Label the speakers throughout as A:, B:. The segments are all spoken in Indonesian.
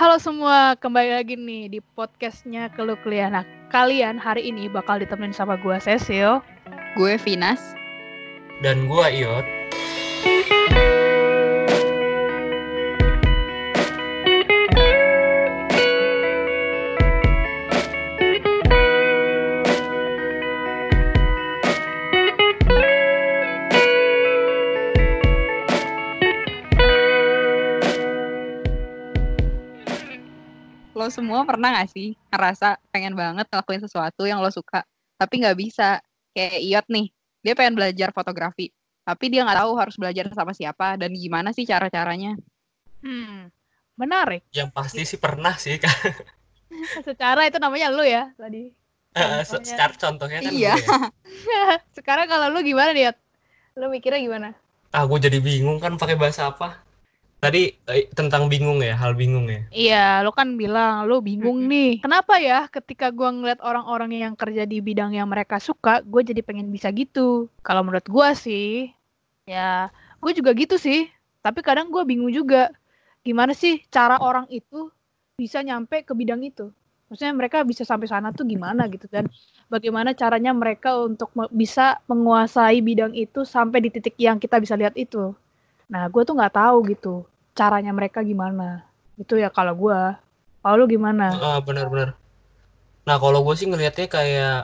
A: Halo semua, kembali lagi nih di podcastnya Keluh Kuliah. Nah, kalian hari ini bakal ditemenin sama gue Cecil.
B: Gue Vinas.
C: Dan gua Iot.
B: Lo semua pernah gak sih ngerasa pengen banget ngelakuin sesuatu yang lo suka, tapi nggak bisa? Kayak Iot nih, dia pengen belajar fotografi, tapi dia nggak tahu harus belajar sama siapa dan gimana sih cara-caranya.
A: Hmm, menarik.
C: Yang pasti sih pernah sih kan.
A: Secara itu namanya lu ya tadi.
C: Se-
A: Contohnya.
C: Secara contohnya kan
B: Iya.
C: ya.
A: Sekarang kalau lu gimana nih? Yat? Lu mikirnya gimana?
C: Ah, gue jadi bingung kan pakai bahasa apa. Tadi eh, tentang bingung ya, hal bingung ya.
A: Iya, lu kan bilang lu bingung nih. Kenapa ya ketika gua ngeliat orang-orang yang kerja di bidang yang mereka suka, gue jadi pengen bisa gitu. Kalau menurut gua sih, ya gue juga gitu sih. Tapi kadang gua bingung juga. Gimana sih cara orang itu bisa nyampe ke bidang itu? Maksudnya mereka bisa sampai sana tuh gimana gitu dan bagaimana caranya mereka untuk bisa menguasai bidang itu sampai di titik yang kita bisa lihat itu. Nah, gue tuh nggak tahu gitu caranya mereka gimana. Itu ya kalau gua. Kalau lu gimana?
C: Ah, benar-benar. Nah, kalau gue sih ngelihatnya kayak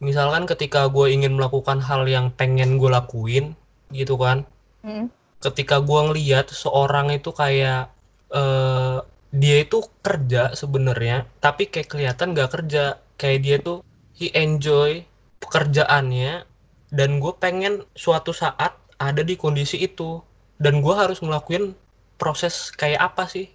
C: misalkan ketika gue ingin melakukan hal yang pengen gue lakuin gitu kan.
B: Hmm.
C: Ketika gue ngelihat seorang itu kayak eh dia itu kerja sebenarnya, tapi kayak kelihatan gak kerja. Kayak dia tuh he enjoy pekerjaannya dan gue pengen suatu saat ada di kondisi itu dan gue harus ngelakuin proses kayak apa sih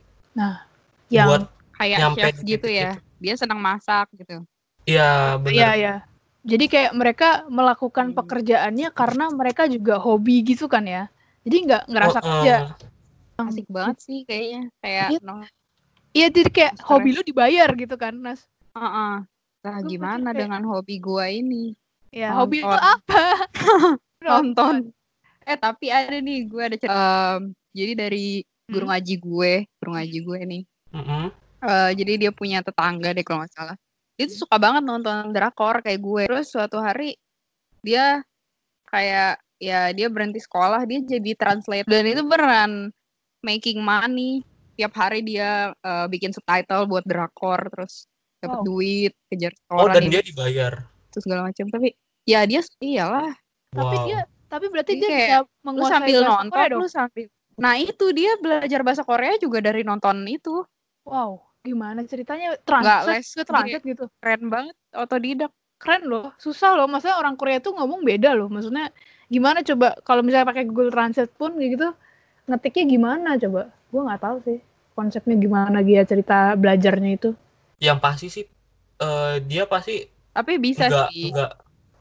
A: Yang
C: buat
B: Kayak
C: Nyampe
B: chef gitu ya. Dia senang masak gitu.
C: ya
A: Iya,
C: benar
A: ya. Jadi kayak mereka melakukan pekerjaannya karena mereka juga hobi gitu kan ya. Jadi nggak ngerasa
C: Oh,
A: kerja.
C: eh,
B: Asik banget sih kayaknya. Kayak
A: Iya.
B: no.
A: Iya, jadi kayak
B: Stres.
A: hobi lu dibayar gitu kan, Nas.
B: Heeh. Nah,
A: Lu
B: gimana
A: kayak-
B: dengan hobi gua ini?
A: Ya,
B: Nonton.
A: hobi lu apa?
B: nonton. Eh tapi ada nih gue ada cerita. Em, jadi dari guru
A: Hmm.
B: ngaji gue, guru ngaji gue nih.
C: mm-mm.
B: eh, jadi dia punya tetangga deh kalau nggak salah. Dia tuh suka banget nonton drakor kayak gue. Terus suatu hari dia kayak ya dia berhenti sekolah, dia jadi translate dan itu beneran making money. Tiap hari dia eh, bikin subtitle buat drakor terus dapat
A: Wow.
B: duit, kejar
C: oh
B: setoran
C: dan
B: ini,
C: dia dibayar
B: terus segala macam. Tapi ya dia iyalah
A: Tapi
C: wow
A: dia tapi berarti
B: Jadi
A: dia
B: kayak
A: bisa
B: lu
A: menguasai
B: sambil
A: bahasa
B: nonton
A: Korea dong.
B: lu sambil nah itu dia belajar bahasa Korea juga dari nonton itu
A: Wow, gimana ceritanya?
B: Nggak
A: Translate,
B: les,
A: ke translate gitu.
B: keren banget otodidak
A: Keren loh, susah loh. Maksudnya orang Korea tuh ngomong beda loh. Maksudnya gimana coba kalau misalnya pakai Google Translate pun kayak gitu ngetiknya gimana coba? Gua nggak tahu sih konsepnya gimana dia cerita belajarnya itu.
C: yang pasti sih eh, dia pasti
B: tapi bisa
C: nggak
B: sih
C: nggak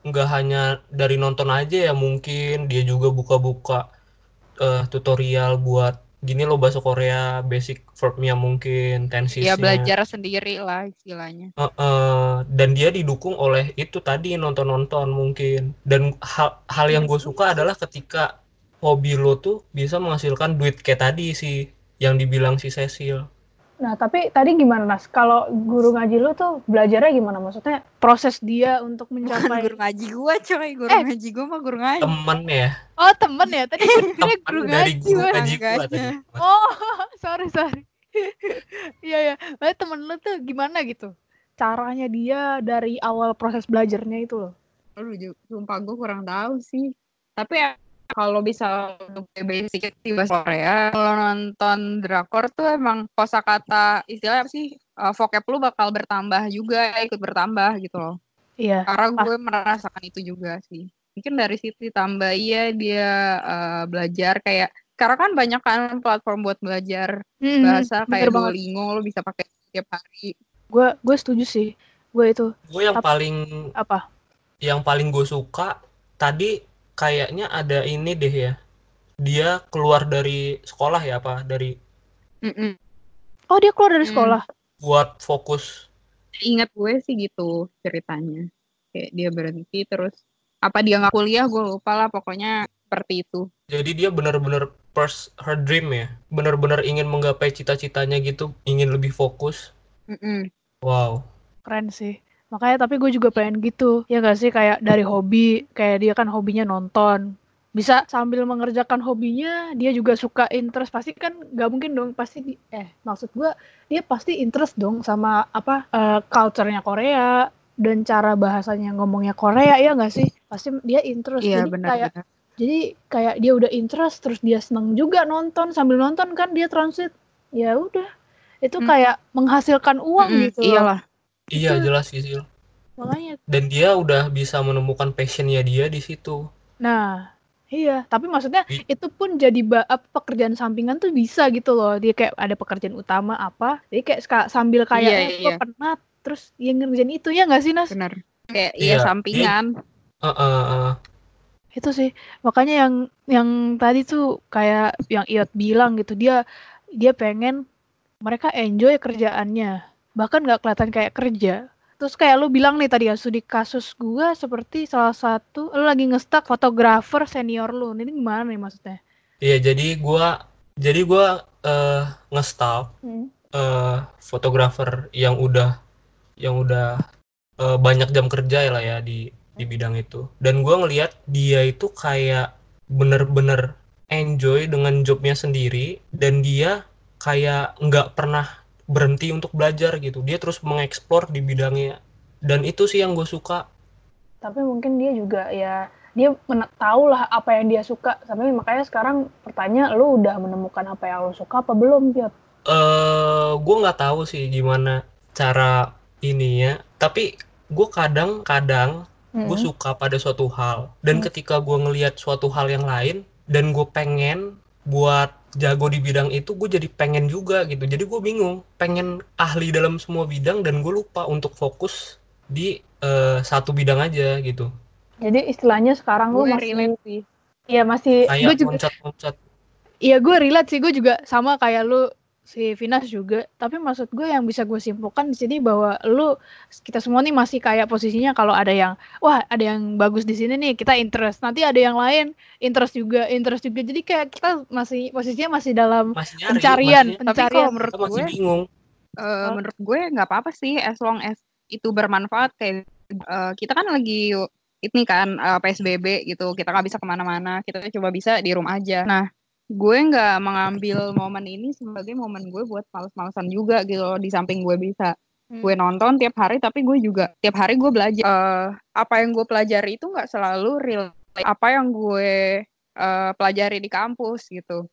C: nggak hanya dari nonton aja ya mungkin dia juga buka-buka eh, tutorial buat gini loh bahasa Korea basic verbnya mungkin tensisnya.
B: Ya belajar sendiri lah istilahnya.
C: Eh, eh, dan dia didukung oleh itu tadi nonton-nonton mungkin. Dan hal hal yang gue suka adalah ketika hobi lo tuh bisa menghasilkan duit kayak tadi sih yang dibilang si Cecil
A: Nah, tapi tadi gimana, Nas? Kalau guru ngaji lu tuh belajarnya gimana? Maksudnya proses dia untuk
B: bukan
A: mencapai
B: guru ngaji gua coy guru
A: Eh.
B: ngaji gua mah guru ngaji
C: temen ya
A: Oh, temen ya? Tadi
C: temen
A: guru
C: dari
A: ngaji.
C: guru
A: Mas.
C: ngaji gua tadi.
A: Oh, sorry, sorry. Iya, ya. Berarti temen lu tuh gimana gitu? Caranya dia dari awal proses belajarnya itu loh.
B: Aduh, sumpah gue kurang tahu sih. Tapi ya, kalau bisa untuk basic di bahasa Korea, kalau nonton drakor tuh emang kosakata istilahnya apa sih? eh, vocab lu bakal bertambah juga, ikut bertambah gitu loh.
A: Iya.
B: Karena gue merasakan itu juga sih. Mungkin dari situ ditambah iya dia eh, belajar kayak karena kan banyak kan platform buat belajar
A: Hmm,
B: bahasa kayak
A: banget.
B: Duolingo lu bisa pakai tiap hari.
A: Gue gue setuju sih. Gue itu
C: gue yang
A: Ap-
C: paling
A: apa?
C: yang paling gue suka tadi kayaknya ada ini deh ya dia keluar dari sekolah ya apa dari
B: Mm-mm.
A: Oh, dia keluar dari
B: Hmm.
A: sekolah.
C: buat fokus
B: Ingat gue sih gitu ceritanya. Kayak dia berhenti terus apa dia nggak kuliah gue lupa lah pokoknya seperti itu.
C: jadi dia bener-bener purse her dream ya benar-benar ingin menggapai cita-citanya gitu ingin lebih fokus
B: Mm-mm.
C: wow
A: keren sih makanya tapi gue juga pengen gitu ya gak sih kayak dari hobi kayak dia kan hobinya nonton bisa sambil mengerjakan hobinya dia juga suka interest pasti kan gak mungkin dong pasti di- eh maksud gue dia pasti interest dong sama apa eh, culture-nya Korea dan cara bahasanya ngomongnya Korea ya gak sih pasti dia interest
B: Iya
A: jadi kayak
B: benar-benar.
A: jadi kayak dia udah interest terus dia seneng juga nonton sambil nonton kan dia transit ya udah itu
B: Hmm.
A: kayak menghasilkan uang
B: Mm-mm,
A: gitu loh.
B: Iyalah.
C: Iya
A: Itu.
C: jelas sih Sil.
A: makanya
C: dan dia udah bisa menemukan passionnya dia di situ
A: Nah, iya, tapi maksudnya
C: I-
A: itu pun jadi ba- apa, pekerjaan sampingan tuh bisa gitu loh. Dia kayak ada pekerjaan utama apa, jadi kayak sambil kayak
B: Iya,
A: eh, gue
B: iya.
A: penat, terus dia ngerjain itu ya nggak sih Nas?
B: Benar. Kayak
C: Iya,
B: iya sampingan.
C: Eh, eh, eh.
A: Itu sih, makanya yang yang tadi tuh kayak yang Iot bilang gitu, dia dia pengen mereka enjoy kerjaannya, bahkan nggak kelihatan kayak kerja. Terus kayak lu bilang nih tadi ya, studi kasus gua seperti salah satu, lu lagi ngestak fotografer senior lu, ini gimana nih maksudnya?
C: iya jadi gua jadi gua eh nge-stalk
A: Hmm.
C: eh, fotografer yang udah yang udah eh, banyak jam kerja ya lah ya di di bidang itu dan gua ngelihat dia itu kayak bener-bener enjoy dengan jobnya sendiri dan dia kayak nggak pernah berhenti untuk belajar gitu dia terus mengeksplor di bidangnya dan itu sih yang gue suka
A: tapi mungkin dia juga ya dia tahu lah apa yang dia suka tapi makanya sekarang pertanyaan lu udah menemukan apa yang lu suka apa belum Piot?
C: eh gue nggak tahu sih gimana cara ininya tapi gue kadang-kadang gue
A: Hmm.
C: suka pada suatu hal dan
A: Hmm.
C: ketika gue ngelihat suatu hal yang lain dan gue pengen buat jago di bidang itu gue jadi pengen juga gitu. Jadi gue bingung pengen ahli dalam semua bidang dan gue lupa untuk fokus di eh, satu bidang aja gitu.
A: Jadi istilahnya sekarang lu
B: Gue
A: masih
B: relate. sih.
A: ya masih gue juga
C: loncat-loncat.
A: Iya gue relate sih. Gue juga sama kayak lu si Vinas juga. Tapi maksud gue yang bisa gue simpulkan di sini bahwa lu kita semua nih masih kayak posisinya kalau ada yang wah ada yang bagus di sini nih kita interest. Nanti ada yang lain interest juga interest juga. Jadi kayak kita masih posisinya masih dalam
C: masih nyari
A: pencarian
C: masih,
B: Tapi
A: pencarian.
B: kalau menurut
C: masih
B: gue,
C: bingung.
B: eh, menurut gue nggak apa-apa sih as long as itu bermanfaat kayak eh, kita kan lagi ini kan eh, PSBB gitu. Kita nggak bisa ke mana-mana. Kita coba bisa di rumah aja. Nah gue nggak mengambil momen ini sebagai momen gue buat males-malesan juga gitu loh, di samping gue bisa.
A: Hmm.
B: gue nonton tiap hari tapi gue juga tiap hari gue belajar. Eh, apa yang gue pelajari itu nggak selalu real apa yang gue eh, pelajari di kampus gitu.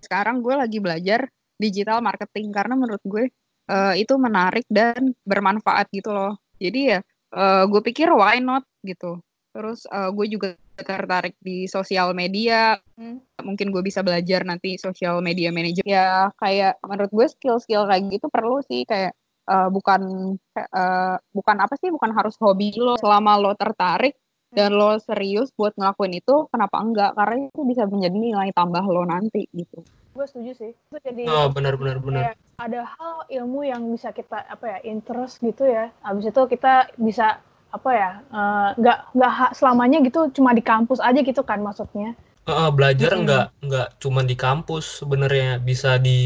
B: Sekarang gue lagi belajar digital marketing karena menurut gue eh, itu menarik dan bermanfaat gitu loh. Jadi ya eh, gue pikir why not gitu. Terus eh, gue juga tertarik di sosial media.
A: Hmm.
B: mungkin gue bisa belajar nanti sosial media manager. Ya kayak menurut gue skill-skill kayak gitu perlu sih kayak eh, bukan eh, bukan apa sih bukan harus hobi lo. Selama lo tertarik dan lo serius buat ngelakuin itu kenapa enggak? Karena itu bisa menjadi nilai tambah lo nanti gitu.
A: Gue setuju sih. Itu jadi
C: oh benar-benar benar.
A: kayak ada hal ilmu yang bisa kita apa ya interest gitu ya. Habis itu kita bisa apa ya eh, nggak nggak ha- selamanya gitu cuma di kampus aja gitu kan maksudnya?
C: Eh, eh, belajar
B: Mm-mm.
C: nggak nggak cuma di kampus sebenarnya bisa di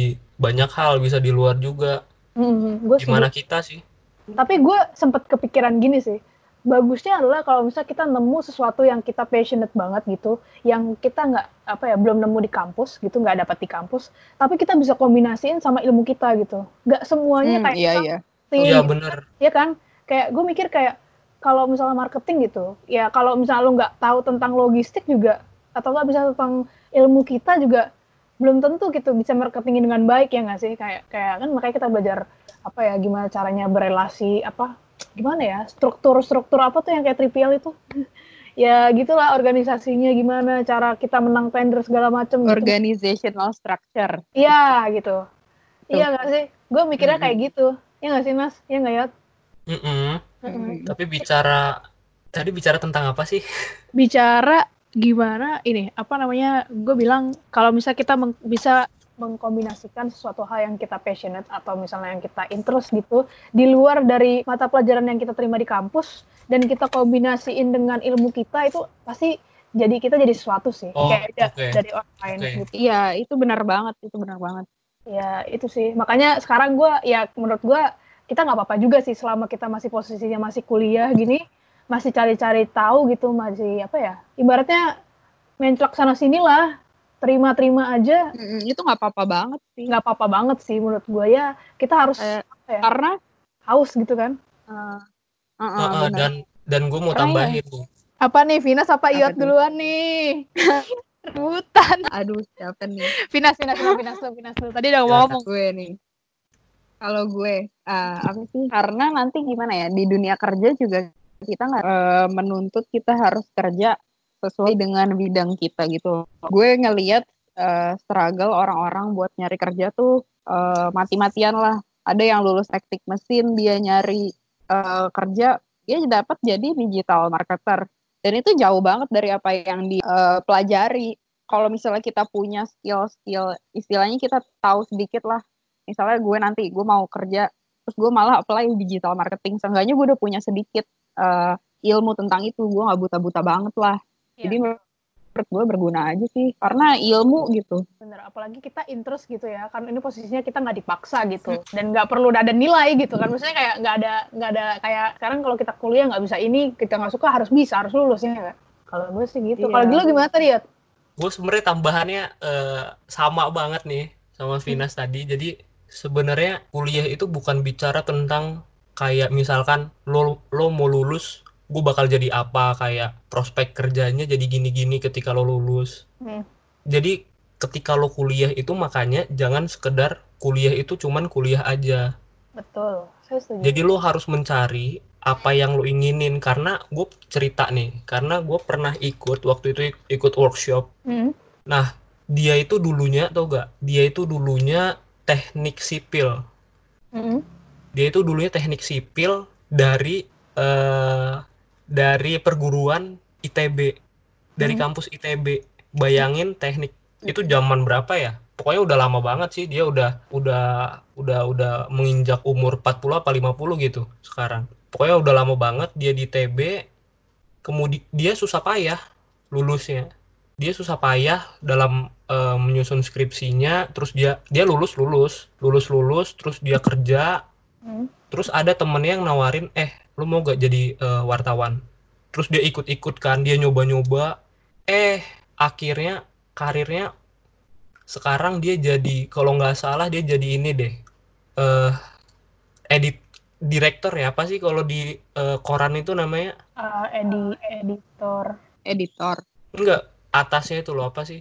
C: banyak hal bisa di luar juga.
A: Gue
C: gimana kita sih?
A: Tapi gue sempet kepikiran gini sih bagusnya adalah kalau misalnya kita nemu sesuatu yang kita passionate banget gitu yang kita nggak apa ya belum nemu di kampus gitu nggak dapat di kampus tapi kita bisa kombinasiin sama ilmu kita gitu. Nggak semuanya
B: Hmm,
A: kayak
B: iya iya.
C: iya
A: gitu.
C: bener.
A: Ya kan? Kayak gue mikir kayak kalau misalnya marketing gitu ya kalau misalnya lu nggak tahu tentang logistik juga atau nggak bisa tentang ilmu kita juga belum tentu gitu bisa marketingin dengan baik ya nggak sih? Kayak kayak kan makanya kita belajar apa ya gimana caranya berelasi apa gimana ya struktur struktur apa tuh yang kayak trivial itu? Ya gitulah organisasinya gimana cara kita menang tender segala macem gitu.
B: organizational structure.
A: Iya gitu. Iya nggak sih? Gue mikirnya kayak gitu. Ya nggak sih mas? Ya nggak ya
C: Mm-mm.
B: Hmm.
C: tapi bicara tadi bicara tentang apa sih
A: bicara gimana ini apa namanya gue bilang kalau misalnya kita meng- bisa mengkombinasikan sesuatu hal yang kita passionate atau misalnya yang kita interest gitu di luar dari mata pelajaran yang kita terima di kampus dan kita kombinasiin dengan ilmu kita itu pasti jadi kita jadi sesuatu sih
C: Oh,
A: kayak
C: oke.
A: dari orang lain
C: Oke.
A: gitu
B: Iya, itu benar banget, itu benar banget.
A: ya itu sih makanya sekarang gue ya menurut gue kita nggak apa-apa juga sih selama kita masih posisinya masih kuliah gini masih cari-cari tahu gitu masih apa ya ibaratnya menclok sana sini lah terima-terima aja
B: Mm-mm, itu nggak apa-apa banget sih.
A: nggak apa-apa banget sih menurut gue ya kita harus
B: Eh,
A: apa ya,
B: Karena
A: haus gitu kan
B: eh, uh-uh,
C: Heeh,
B: benar.
C: dan dan gue mau
B: Karena
C: tambahin nih.
A: apa nih Vinas apa Iot duluan nih rebutan
B: Aduh, siapa nih?
A: Vinas Vinas dulu Vinas dulu Vinas dulu tadi udah
C: Ya,
A: ngomong
B: gue nih. Kalau gue, eh, apa sih? Karena nanti gimana ya di dunia kerja juga kita nggak eh, menuntut kita harus kerja sesuai dengan bidang kita gitu. Gue ngelihat eh, struggle orang-orang buat nyari kerja tuh eh, mati-matian lah. Ada yang lulus teknik mesin dia nyari eh, kerja, dia dapat jadi digital marketer. Dan itu jauh banget dari apa yang dipelajari kalau misalnya kita punya skill-skill istilahnya kita tahu sedikit lah misalnya gue nanti gue mau kerja terus gue malah apply digital marketing. Seenggaknya gue udah punya sedikit eh, ilmu tentang itu. Gue nggak buta-buta banget lah.
A: Iya.
B: jadi menurut gue berguna aja sih. Karena ilmu gitu.
A: Bener apalagi kita interest gitu ya. Kan ini posisinya kita nggak dipaksa gitu. Dan nggak perlu ada nilai gitu kan. Maksudnya kayak nggak ada nggak ada kayak sekarang kalau kita kuliah nggak bisa ini kita nggak suka harus bisa harus lulus ya kalau gue sih gitu.
B: Iya.
A: kalau dulu gimana tadi ya
C: gue sebenarnya tambahannya eh, sama banget nih sama Vinas tadi. Jadi sebenarnya kuliah itu bukan bicara tentang kayak misalkan lo lo mau lulus gue bakal jadi apa kayak prospek kerjanya jadi gini-gini ketika lo lulus
A: Hmm.
C: jadi ketika lo kuliah itu makanya jangan sekedar kuliah itu cuman kuliah aja
A: betul saya setuju
C: jadi lo harus mencari apa yang lo inginin karena gue cerita nih karena gue pernah ikut waktu itu ikut workshop
A: Hmm.
C: Nah, dia itu dulunya tau gak? Dia itu dulunya teknik sipil.
A: Mm-mm.
C: Dia itu dulunya teknik sipil dari eh dari perguruan ITB, dari
A: Hmm.
C: kampus ITB. Bayangin teknik itu zaman berapa ya? Pokoknya udah lama banget sih. Dia udah udah udah udah menginjak umur 40 apa 50 gitu sekarang. Pokoknya udah lama banget dia di ITB. Kemudian dia susah payah lulusnya dia susah payah dalam eh, menyusun skripsinya terus dia dia lulus lulus lulus lulus terus dia kerja.
A: Hmm.
C: terus ada temennya yang nawarin eh lu mau gak jadi eh, wartawan? Terus dia ikut-ikut kan dia nyoba-nyoba. Eh akhirnya karirnya sekarang dia jadi kalau nggak salah dia jadi ini deh eh edit direktur ya apa sih kalau di eh, koran itu namanya?
A: Eh, edi editor.
B: Editor.
C: Enggak atasnya itu loh apa sih?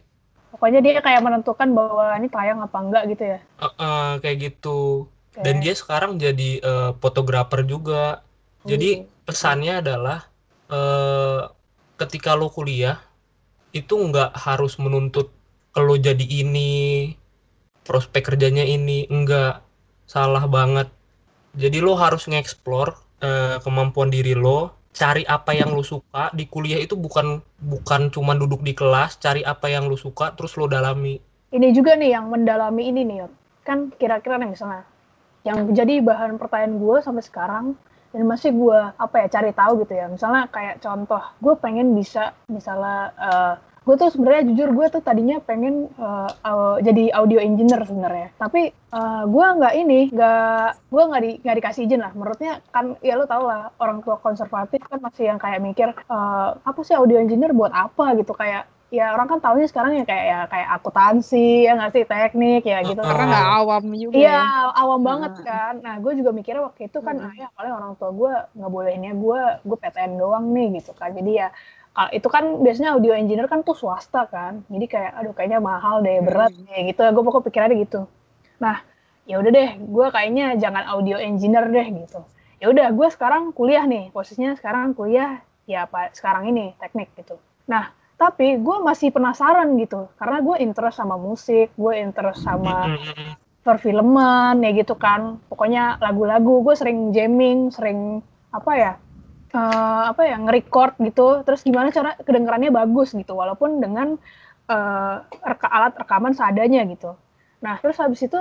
A: Pokoknya dia kayak menentukan bahwa ini tayang apa enggak gitu ya.
C: Eh, eh, kayak gitu.
A: Kayak-
C: dan dia sekarang jadi eh, fotografer juga. Jadi pesannya adalah eh, ketika lo kuliah itu nggak harus menuntut lo jadi ini prospek kerjanya ini enggak salah banget. Jadi lo harus ngeksplor eh, kemampuan diri lo cari apa yang lo suka di kuliah itu bukan bukan cuma duduk di kelas cari apa yang lo suka terus lo dalami.
A: Ini juga nih yang mendalami ini nih kan kira-kira nih misalnya yang jadi bahan pertanyaan gue sampai sekarang dan masih gue apa ya cari tahu gitu ya. Misalnya kayak contoh gue pengen bisa misalnya gue tuh sebenarnya jujur gue tuh tadinya pengen au- jadi audio engineer sebenarnya tapi eh, gue nggak ini nggak gue nggak di nggak dikasih izin lah menurutnya kan ya lo tau lah orang tua konservatif kan masih yang kayak mikir eh, apa sih audio engineer buat apa gitu kayak ya orang kan tahunya sekarang ya kayak ya kayak akuntansi ya nggak sih teknik ya gitu
B: karena nggak awam juga
A: Iya,
B: ya.
A: awam banget
B: Hmm.
A: kan. Nah, gue juga mikirnya waktu itu kan,
B: Hmm.
A: ah, ya paling orang tua gue nggak bolehinnya gue, gue PTN doang nih gitu kan. Jadi ya, ah, itu kan biasanya audio engineer kan tuh swasta kan. Jadi kayak, aduh kayaknya mahal deh, berat
B: Hmm.
A: deh gitu. Gue pokoknya pikirannya gitu. Nah, ya udah deh, gue kayaknya jangan audio engineer deh gitu. Ya udah, gue sekarang kuliah nih. Posisinya sekarang kuliah ya apa sekarang ini teknik gitu. Nah, tapi gue masih penasaran gitu karena gue interest sama musik, gue interest sama
C: Mm-mm.
A: perfilman ya gitu kan pokoknya lagu-lagu gue sering jamming sering apa ya eh, apa ya nge-record gitu. Terus gimana cara kedengarannya bagus gitu walaupun dengan eh, reka alat rekaman seadanya gitu. Nah terus habis itu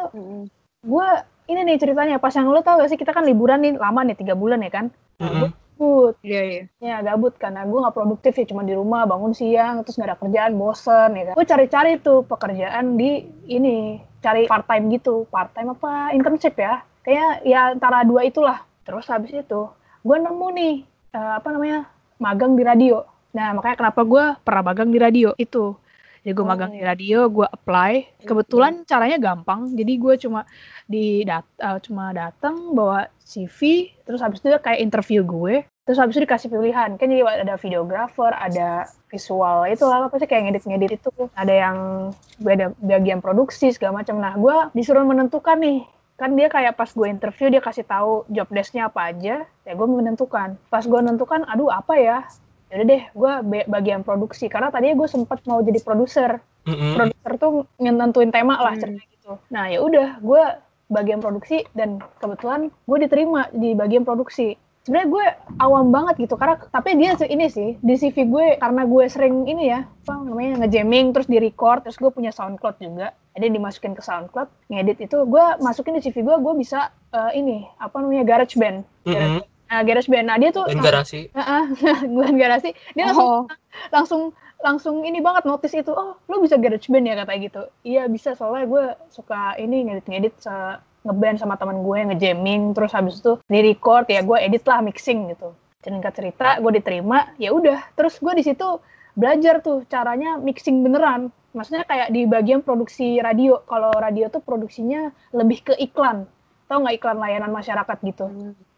A: gue ini nih ceritanya pas yang lo tau gak sih kita kan liburan nih lama nih tiga bulan ya kan? Gue gabut.
B: Iya, iya.
A: ya gabut karena gue nggak produktif ya cuma di rumah bangun siang terus nggak ada kerjaan bosen ya kan? Gue cari-cari tuh pekerjaan di ini cari part time gitu. Part time apa? Internship ya. Kayak ya antara dua itulah. Terus habis itu gue nemu nih eh, apa namanya magang di radio. Nah makanya kenapa gue pernah magang di radio itu. Jadi gue
B: Oh.
A: magang di radio gue apply. Kebetulan caranya gampang. Jadi gue cuma di dat eh, cuma datang bawa CV terus habis itu kayak interview gue. Terus habis itu dikasih pilihan. Kan jadi ada videographer ada visual itu lah apa sih kayak ngedit-ngedit itu. Ada yang beda bagian produksi segala macam. Nah gue disuruh menentukan nih kan dia kayak pas gue interview dia kasih tahu job desk-nya apa aja ya gue menentukan pas gue menentukan aduh apa ya yaudah deh gue bagian produksi karena tadinya gue sempat mau jadi produser
C: Mm-mm.
A: produser tuh nentuin tema lah
B: Hmm.
A: ceritanya gitu. Nah ya udah, gue bagian produksi dan kebetulan gue diterima di bagian produksi. Sebenarnya gue awam banget gitu karena tapi dia ini sih di CV gue karena gue sering ini ya apa namanya ngejamming terus di record terus gue punya SoundCloud juga. Jadi dimasukin ke SoundCloud, ngedit itu gue masukin di CV gue gue bisa eh, ini apa namanya GarageBand.
C: Mm-mm.
A: Nah, GarageBand. Nah dia tuh
C: Dan garasi.
A: Heeh, bukan garasi. Dia langsung
B: Oh,
A: langsung langsung ini banget notice itu oh lu bisa GarageBand ya katanya gitu iya bisa soalnya gue suka ini ngedit-ngedit ngeband sama teman gue ngejamming terus habis itu di record ya gue edit lah mixing gitu. Singkat cerita gue diterima ya udah. Terus gue di situ belajar tuh caranya mixing beneran. Maksudnya kayak di bagian produksi radio. Kalau radio tuh produksinya lebih ke iklan. Tau nggak iklan layanan masyarakat gitu?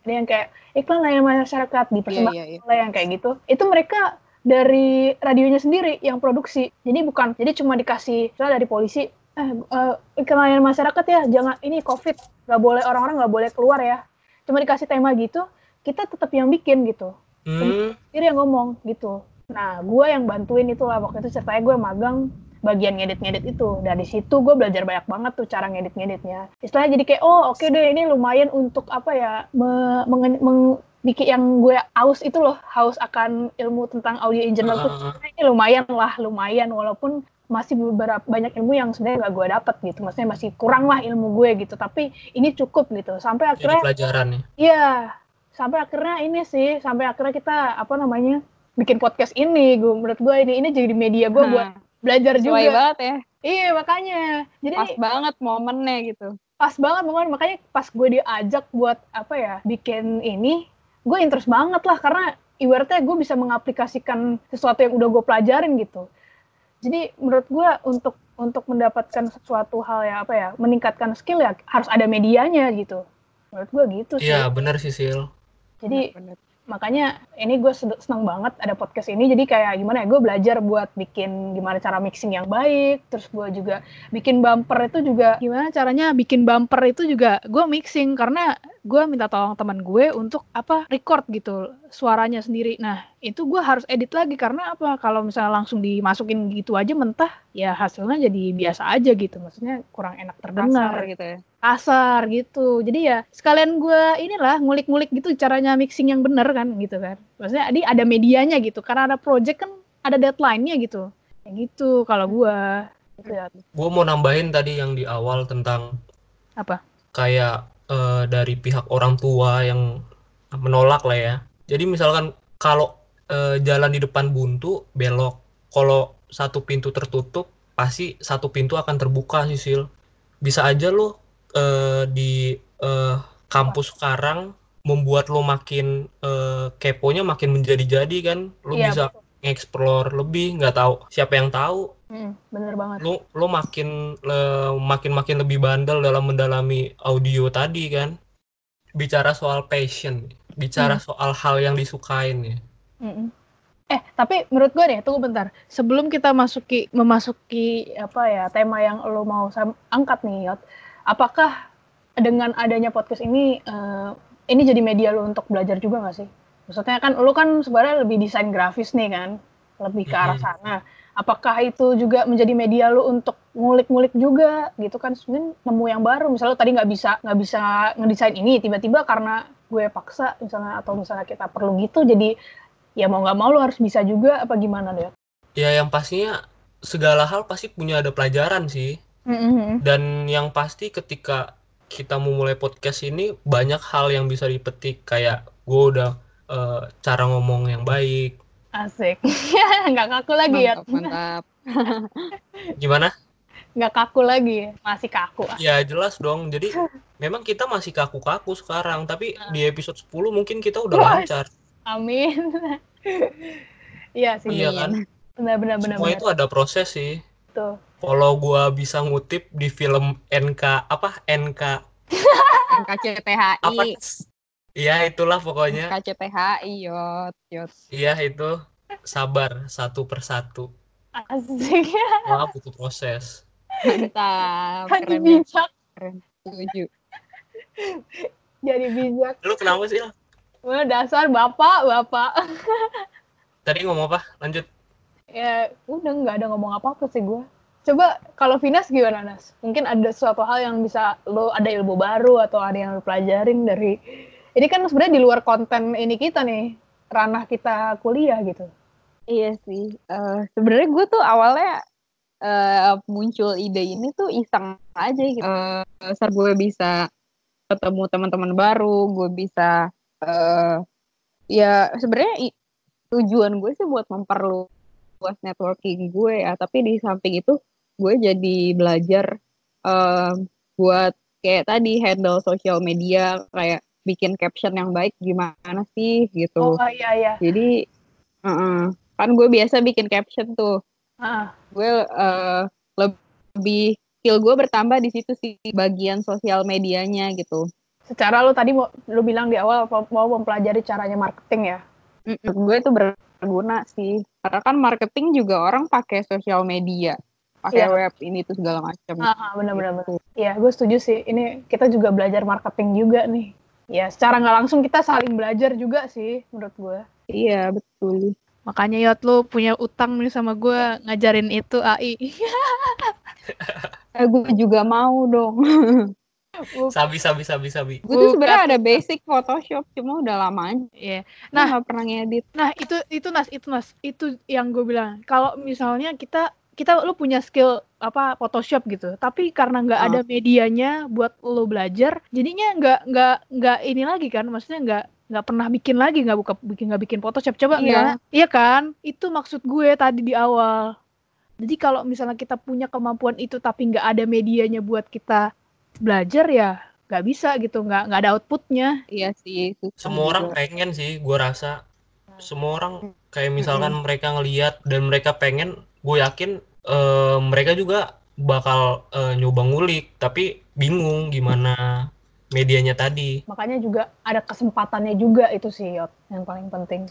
A: Ada yang kayak iklan layanan masyarakat di
B: iya, iya, iya.
A: lah yang kayak gitu. Itu mereka dari radionya sendiri yang produksi. Jadi bukan jadi cuma dikasih misalnya dari polisi eh eh, iklan layanan masyarakat ya jangan ini covid nggak boleh orang-orang nggak boleh keluar ya. Cuma dikasih tema gitu kita tetap yang bikin gitu.
C: Hmm.
A: sendiri yang ngomong gitu. Nah gue yang bantuin itulah waktu itu ceritanya gue magang bagian ngedit-ngedit itu. Dari situ gue belajar banyak banget tuh cara ngedit-ngeditnya. Istilahnya jadi kayak oh oke deh ini lumayan untuk apa ya me- meng- bikin yang gue haus itu loh haus akan ilmu tentang audio engineer tuh.
C: Ah,
A: ini lumayan lah lumayan walaupun masih beberapa banyak ilmu yang sebenarnya gak gue dapet gitu maksudnya masih kurang lah ilmu gue gitu tapi ini cukup gitu sampai
C: jadi
A: akhirnya
C: pelajaran ya.
A: Iya, sampai akhirnya ini sih, sampai akhirnya kita apa namanya bikin podcast ini. Gue menurut gue ini ini jadi media gue buat
B: Nah,
A: belajar
B: sesuai
A: juga.
B: banget ya.
A: Iya makanya, jadi
B: Pas banget momennya gitu.
A: pas banget banget makanya pas gue diajak buat apa ya bikin ini, gue interest banget lah karena ibaratnya gue bisa mengaplikasikan sesuatu yang udah gue pelajarin gitu. Jadi menurut gue untuk untuk mendapatkan sesuatu hal ya apa ya meningkatkan skill ya harus ada medianya gitu. Menurut gue gitu sih.
C: Iya, benar sih Sil.
A: Jadi
B: Bener.
A: makanya ini gue seneng banget ada podcast ini jadi kayak gimana ya gue belajar buat bikin gimana cara mixing yang baik terus gue juga bikin bumper itu juga gimana caranya bikin bumper itu juga gue mixing karena gue minta tolong teman gue untuk apa record gitu suaranya sendiri nah itu gue harus edit lagi karena apa kalau misalnya langsung dimasukin gitu aja mentah ya hasilnya jadi biasa aja gitu maksudnya kurang enak terdengar
B: Kasar gitu ya.
A: kasar gitu. Jadi ya sekalian gue inilah ngulik-ngulik gitu caranya mixing yang bener kan gitu kan. Maksudnya di ada medianya gitu. Karena ada project kan ada deadline-nya gitu. Kayak gitu kalau gue. Ya.
C: Gue mau nambahin tadi yang di awal tentang
A: Apa?
C: kayak eh, dari pihak orang tua yang menolak lah ya. Jadi misalkan kalau eh, jalan di depan buntu belok, kalau satu pintu tertutup pasti satu pintu akan terbuka sih Sil. Bisa aja lo eh, di eh, kampus sekarang membuat lo makin eh, keponya makin menjadi-jadi kan. Lo
A: Iya,
C: bisa explore lebih, nggak tahu siapa yang tahu
A: Mm, bener banget.
C: lo lo makin le- makin makin lebih bandel dalam mendalami audio tadi kan bicara soal passion bicara soal hal yang disukain ya
A: Mm-mm. Eh, tapi menurut gue deh, tunggu bentar. Sebelum kita masuki memasuki apa ya tema yang lo mau angkat nih, Yot, apakah dengan adanya podcast ini eh, ini jadi media lo untuk belajar juga nggak sih? Maksudnya kan lo kan sebenarnya lebih desain grafis nih kan, lebih ke arah sana. Apakah itu juga menjadi media lo untuk ngulik-ngulik juga gitu kan? Sebenarnya nemu yang baru. Misalnya lo tadi nggak bisa nggak bisa ngedesain ini, tiba-tiba karena gue paksa misalnya atau misalnya kita perlu gitu, jadi ya mau nggak mau lo harus bisa juga apa gimana deh?
C: ya yang pastinya segala hal pasti punya ada pelajaran sih
A: Mm-hmm.
C: dan yang pasti ketika kita memulai podcast ini banyak hal yang bisa dipetik kayak gue udah eh, cara ngomong yang baik.
A: Asik. Nggak kaku lagi ya.
B: Mantap, mantap.
C: Gimana?
A: Nggak kaku lagi. Masih kaku.
C: Ya jelas dong. Jadi memang kita masih kaku-kaku sekarang, tapi di episode 10 mungkin kita udah
A: Wah.
C: lancar.
A: Amin. Iya sih.
C: Iya kan?
A: Benar benar benar.
C: Semua
A: benar.
C: itu ada proses sih.
A: Tuh.
C: Kalau gua bisa ngutip di film NK apa NK
B: NKCTHI.
C: apa? Iya itulah pokoknya.
B: NKCTHI, yot, yot.
C: Iya itu sabar satu persatu.
A: Asik.
C: Wah butuh proses.
B: Mantap.
A: Jadi
B: Keren,
A: bijak.
B: keren. Setuju.
A: Jadi bijak.
C: Lu kenapa sih?
A: Wah, dasar bapak, bapak.
C: Tadi ngomong apa? Lanjut.
A: ya udah nggak ada ngomong apa-apa sih gue. Coba kalau Vinas gimana Nas? Mungkin ada suatu hal yang bisa lo ada ilmu baru atau ada yang lo pelajarin dari ini kan sebenarnya di luar konten ini kita nih ranah kita kuliah gitu.
B: Iya sih. Eh, Sebenarnya gue tuh awalnya eh, muncul ide ini tuh iseng aja gitu. Eh, saat gue bisa ketemu teman-teman baru, gue bisa eh ya sebenarnya tujuan gue sih buat memperluas networking gue ya. Tapi di samping itu gue jadi belajar eh, buat kayak tadi handle sosial media kayak bikin caption yang baik gimana sih gitu.
A: Oh iya iya.
B: Jadi, heeh. kan gue biasa bikin caption tuh.
A: Ah,
B: Gue eh, lebih skill gue bertambah di situ sih bagian sosial medianya gitu.
A: secara lo tadi lo bilang di awal mau mau mempelajari caranya marketing ya.
B: Menurut gue itu berguna sih. Karena kan marketing juga orang pakai sosial media, pakai
A: Iya.
B: web ini tuh segala macam.
A: Ah, benar-benar. Iya, gue setuju sih. Ini kita juga belajar marketing juga nih. Ya, secara nggak langsung kita saling belajar juga sih, menurut gue.
B: Iya betul.
A: Makanya Yot lu punya utang nih sama gue ngajarin itu AI.
B: Eh, gue juga mau dong.
C: Sabi sabi sabi sabi.
B: gue tuh sebenarnya ada basic Photoshop, cuma udah lama aja.
A: Iya.
B: Nah, nggak pernah ngedit.
A: Nah, itu itu Nas, itu Nas. Itu yang gue bilang. Kalau misalnya kita kita lu punya skill apa Photoshop gitu, tapi karena nggak
B: Ah.
A: ada medianya buat lu belajar, jadinya nggak nggak nggak ini lagi kan, maksudnya nggak nggak pernah bikin lagi nggak buka bikin nggak bikin Photoshop coba
B: Iya.
A: iya kan itu maksud gue tadi di awal jadi kalau misalnya kita punya kemampuan itu tapi nggak ada medianya buat kita belajar ya nggak bisa gitu nggak nggak ada outputnya
B: Iya sih. susah
C: Semua orang
B: juga.
C: pengen sih, gue rasa. Semua orang kayak misalkan mereka ngeliat dan mereka pengen, gue yakin eh, mereka juga bakal eh, nyoba ngulik, tapi bingung gimana medianya tadi.
A: makanya juga ada kesempatannya juga itu sih Yot yang paling penting.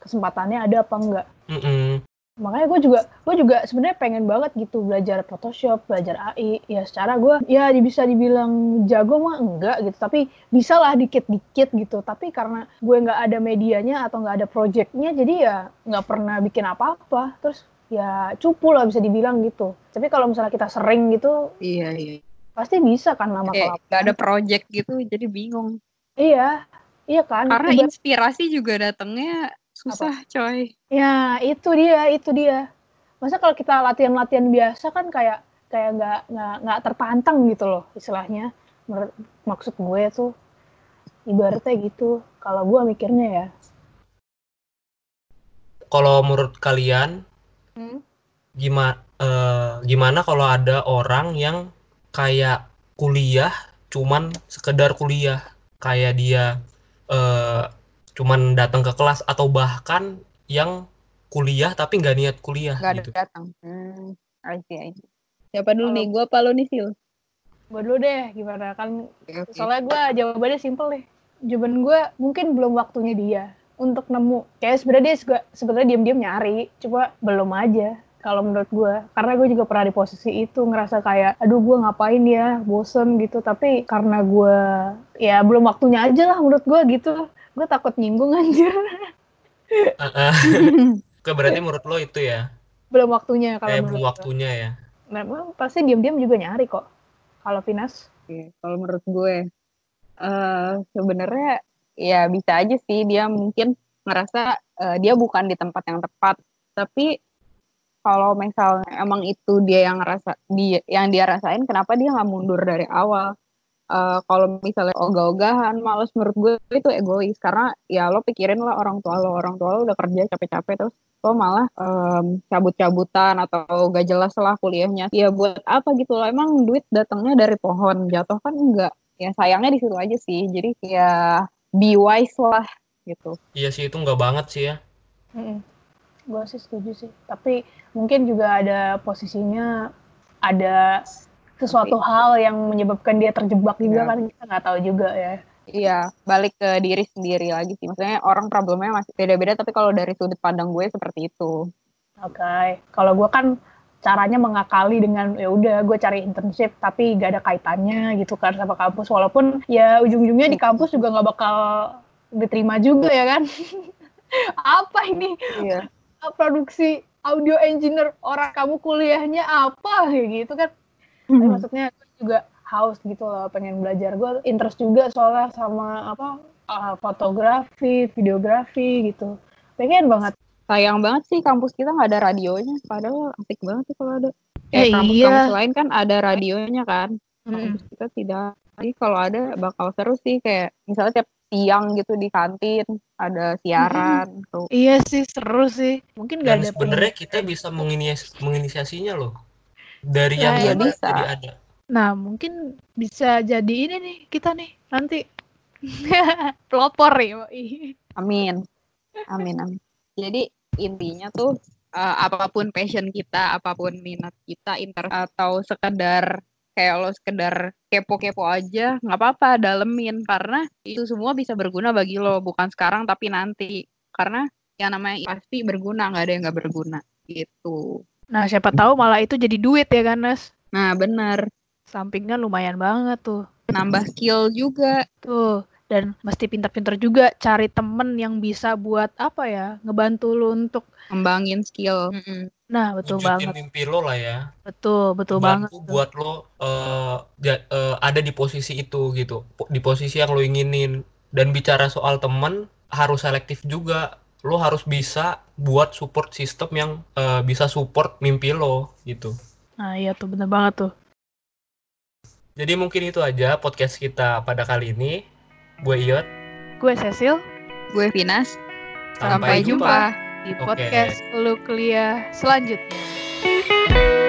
A: Kesempatannya ada apa enggak?
C: Mm-mm.
A: makanya gue juga gue juga sebenarnya pengen banget gitu belajar Photoshop belajar AI ya secara gue ya bisa dibilang jago mah enggak gitu. Tapi bisa lah dikit-dikit gitu. Tapi karena gue nggak ada medianya atau nggak ada projectnya jadi ya nggak pernah bikin apa-apa. Terus ya cupu lah bisa dibilang gitu tapi kalau misalnya kita sering gitu
B: Iya iya.
A: pasti bisa kan lama
B: Kayak
A: kelamaan
B: nggak ada project gitu, jadi bingung.
A: iya iya kan
B: Karena
A: Ibarat-
B: inspirasi juga datangnya susah, coy.
A: Ya, itu dia, itu dia. Masa kalau kita latihan-latihan biasa kan kayak kayak nggak nggak nggak tertantang gitu loh istilahnya. Menurut maksud gue tuh ibaratnya gitu. Kalau gue mikirnya ya,
C: Kalau menurut kalian,
B: Hmm.
C: gimana gimana kalau ada orang yang kayak kuliah cuman sekedar kuliah, kayak dia eh, cuman datang ke kelas atau bahkan yang kuliah tapi nggak niat kuliah
B: Nggak
C: gitu.
B: datang. Hmm. I see, I see. Siapa dulu
A: Kalau-
B: nih? Gua apa lo nih, Sil?
A: gue dulu deh gimana kan
B: Oke, oke.
A: soalnya gue jawabannya simpel deh. Jawaban gue mungkin belum waktunya dia untuk nemu. Kayak sebenarnya dia juga sebenarnya diam-diam nyari, coba belum aja. Kalau menurut gue, karena gue juga pernah di posisi itu ngerasa kayak, aduh gue ngapain ya, bosen gitu. Tapi karena gue, ya belum waktunya aja lah menurut gue gitu. Gue takut nyinggung anjir.
C: Heeh. Oke, berarti menurut lo itu ya,
A: belum waktunya kalau
C: kayak
A: menurut
C: belum
A: gue.
C: waktunya ya.
A: Nah, emang pasti diam-diam juga nyari kok. Kalau Vinas,
B: kalau menurut gue eh sebenarnya ya bisa aja sih dia mungkin ngerasa eh, dia bukan di tempat yang tepat. Tapi kalau misalnya emang itu dia yang ngerasa dia yang dia rasain kenapa dia nggak mundur dari awal? eh, kalau misalnya ogah-ogahan, males menurut gue itu egois karena ya lo pikirin lah orang tua lo, orang tua lo udah kerja capek-capek terus lo malah em, cabut-cabutan atau gak jelas lah kuliahnya. Ya buat apa gitu loh? Emang duit datangnya dari pohon, jatuh kan enggak. Ya sayangnya di situ aja sih. Jadi ya be wise lah gitu.
C: Iya sih itu nggak banget sih ya.
A: Gue sih setuju sih. Tapi mungkin juga ada posisinya ada sesuatu hal yang menyebabkan dia terjebak juga
B: Ya.
A: kan kita nggak tahu juga ya.
B: Iya, balik ke diri sendiri lagi sih. Maksudnya orang problemnya masih beda-beda, tapi kalau dari sudut pandang gue seperti itu.
A: Oke, kalau gue kan caranya mengakali dengan ya udah gue cari internship tapi gak ada kaitannya gitu kan sama kampus. Walaupun ya ujung-ujungnya di kampus juga nggak bakal diterima juga ya kan? Apa ini?
B: Iya.
A: produksi audio engineer orang kamu kuliahnya apa? Kayak gitu kan. Tapi maksudnya juga haus gitu loh pengen belajar. Gue interest juga soalnya sama apa uh, fotografi videografi gitu. Pengen banget
B: Sayang banget sih kampus kita nggak ada radionya. Padahal asik banget sih kalau ada.
A: Eh,
B: Kayak kampus-kampus
A: iya.
B: lain kan ada radionya kan.
A: Mm-mm.
B: Kampus kita tidak. Jadi kalau ada bakal seru sih kayak misalnya tiap siang gitu di kantin ada siaran. Tuh.
A: iya sih seru sih mungkin gak
C: Dan
A: ada
C: sebenarnya kita bisa menginias- menginisiasinya loh. Dari
A: Ya,
C: yang
A: ya,
C: nggak ada
B: bisa.
C: jadi ada.
A: Nah, mungkin bisa jadi ini nih kita nih nanti pelopor ya.
B: Amin. Amin, amin. Jadi intinya tuh eh, apa pun passion kita, apa pun minat kita, inter atau sekedar kayak lo sekedar kepo-kepo aja, nggak apa-apa, dalemin karena itu semua bisa berguna bagi lo, bukan sekarang tapi nanti. Karena yang namanya pasti berguna, nggak ada yang nggak berguna gitu.
A: Nah, siapa tahu malah itu jadi duit ya kan?
B: Nah, bener.
A: Sampingnya lumayan banget tuh.
B: Nambah skill juga.
A: Tuh. Dan mesti pinter-pinter juga cari temen yang bisa buat apa ya, ngebantu lu untuk
B: Ngembangin skill.
A: Nah, betul
C: Wujudin
A: banget.
C: mimpi lo lah ya.
A: Betul, betul banget.
C: Bantu
A: tuh.
C: buat lo eh, ja- eh, ada di posisi itu gitu. Di posisi yang lo inginin. Dan bicara soal temen harus selektif juga. Lo harus bisa buat support sistem yang eh, bisa support mimpi lo gitu.
A: Nah, iya tuh bener banget tuh.
C: Jadi mungkin itu aja podcast kita pada kali ini. Gue Iot.
A: Gue Cecil
B: Gue Vinas.
C: Sampai,
B: Sampai jumpa.
A: di
C: Oke.
A: podcast Lu Kuliah selanjutnya.